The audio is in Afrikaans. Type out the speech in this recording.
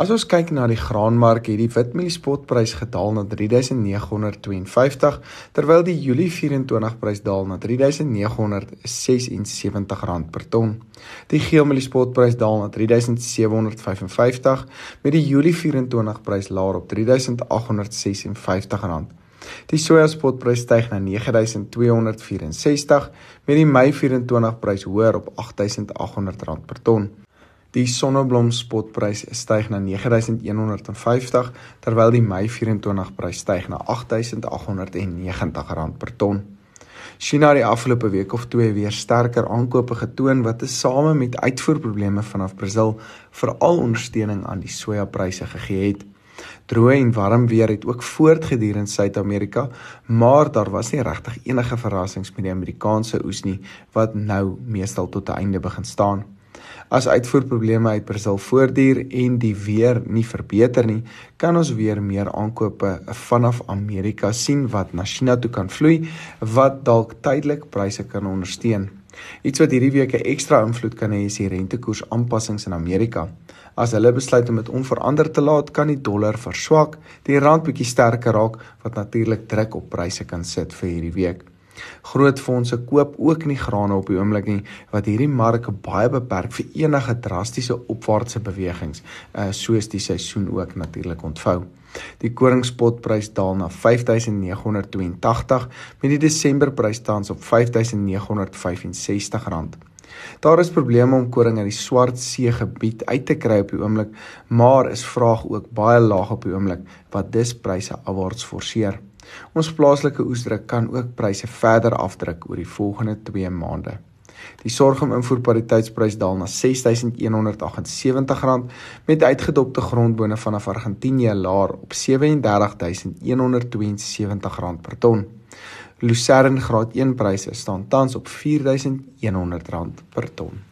As ons kyk na die graanmark, het die witmieliespotprys gedaal na 3952 terwyl die Julie 24 prys daal na 3976 rand per ton. Die geelmieliespotprys daal na 3755 met die Julie 24 prys laer op 3856 rand. Die sojaspotprys styg na 9264 met die Mei 24 prys hoër op 8800 rand per ton. Die sonneblom spotprys styg na 9150 terwyl die Mei 24 prys styg na 8890 rand per ton. China het die afgelope week of twee weer sterker aankope getoon wat tesame met uitvoerprobleme vanaf Brasil veral ondersteuning aan die sojapryse gegee het. Droë en warm weer het ook voortgeduur in Suid-Amerika, maar daar was nie regtig enige verrassings met die Amerikaanse oes nie wat nou meestal tot 'n einde begin staan. As uitvoerprobleme uit Brasil voortduur en die weer nie verbeter nie, kan ons weer meer aankope vanaf Amerika sien wat na China toe kan vloei wat dalk tydelik pryse kan ondersteun. Iets wat hierdie week 'n ekstra invloed kan hê is die rentekoers aanpassings in Amerika. As hulle besluit om dit onveranderd te laat, kan die dollar verswak, die rand bietjie sterker raak wat natuurlik druk op pryse kan sit vir hierdie week. Groot fondse koop ook nie grane op die oomblik nie wat hierdie mark baie beperk vir enige drastiese opwaartse bewegings uh, soos die seisoen ook natuurlik ontvou. Die koringspotprys daal na 5982 met die Desemberprys tans op 5965 rand. Daar is probleme om koring uit die Swart See gebied uit te kry op die oomblik, maar is vraag ook baie laag op die oomblik wat dus pryse afwaarts forceer. Ons plaaslike oesdruk kan ook pryse verder afdruk oor die volgende 2 maande. Die sorghum invoerpariteitsprys daal na R6178 met uitgedopte grondbone vanaf Argentinië laer op R37172 per ton. Lucerne graad 1 pryse staan tans op R4100 per ton.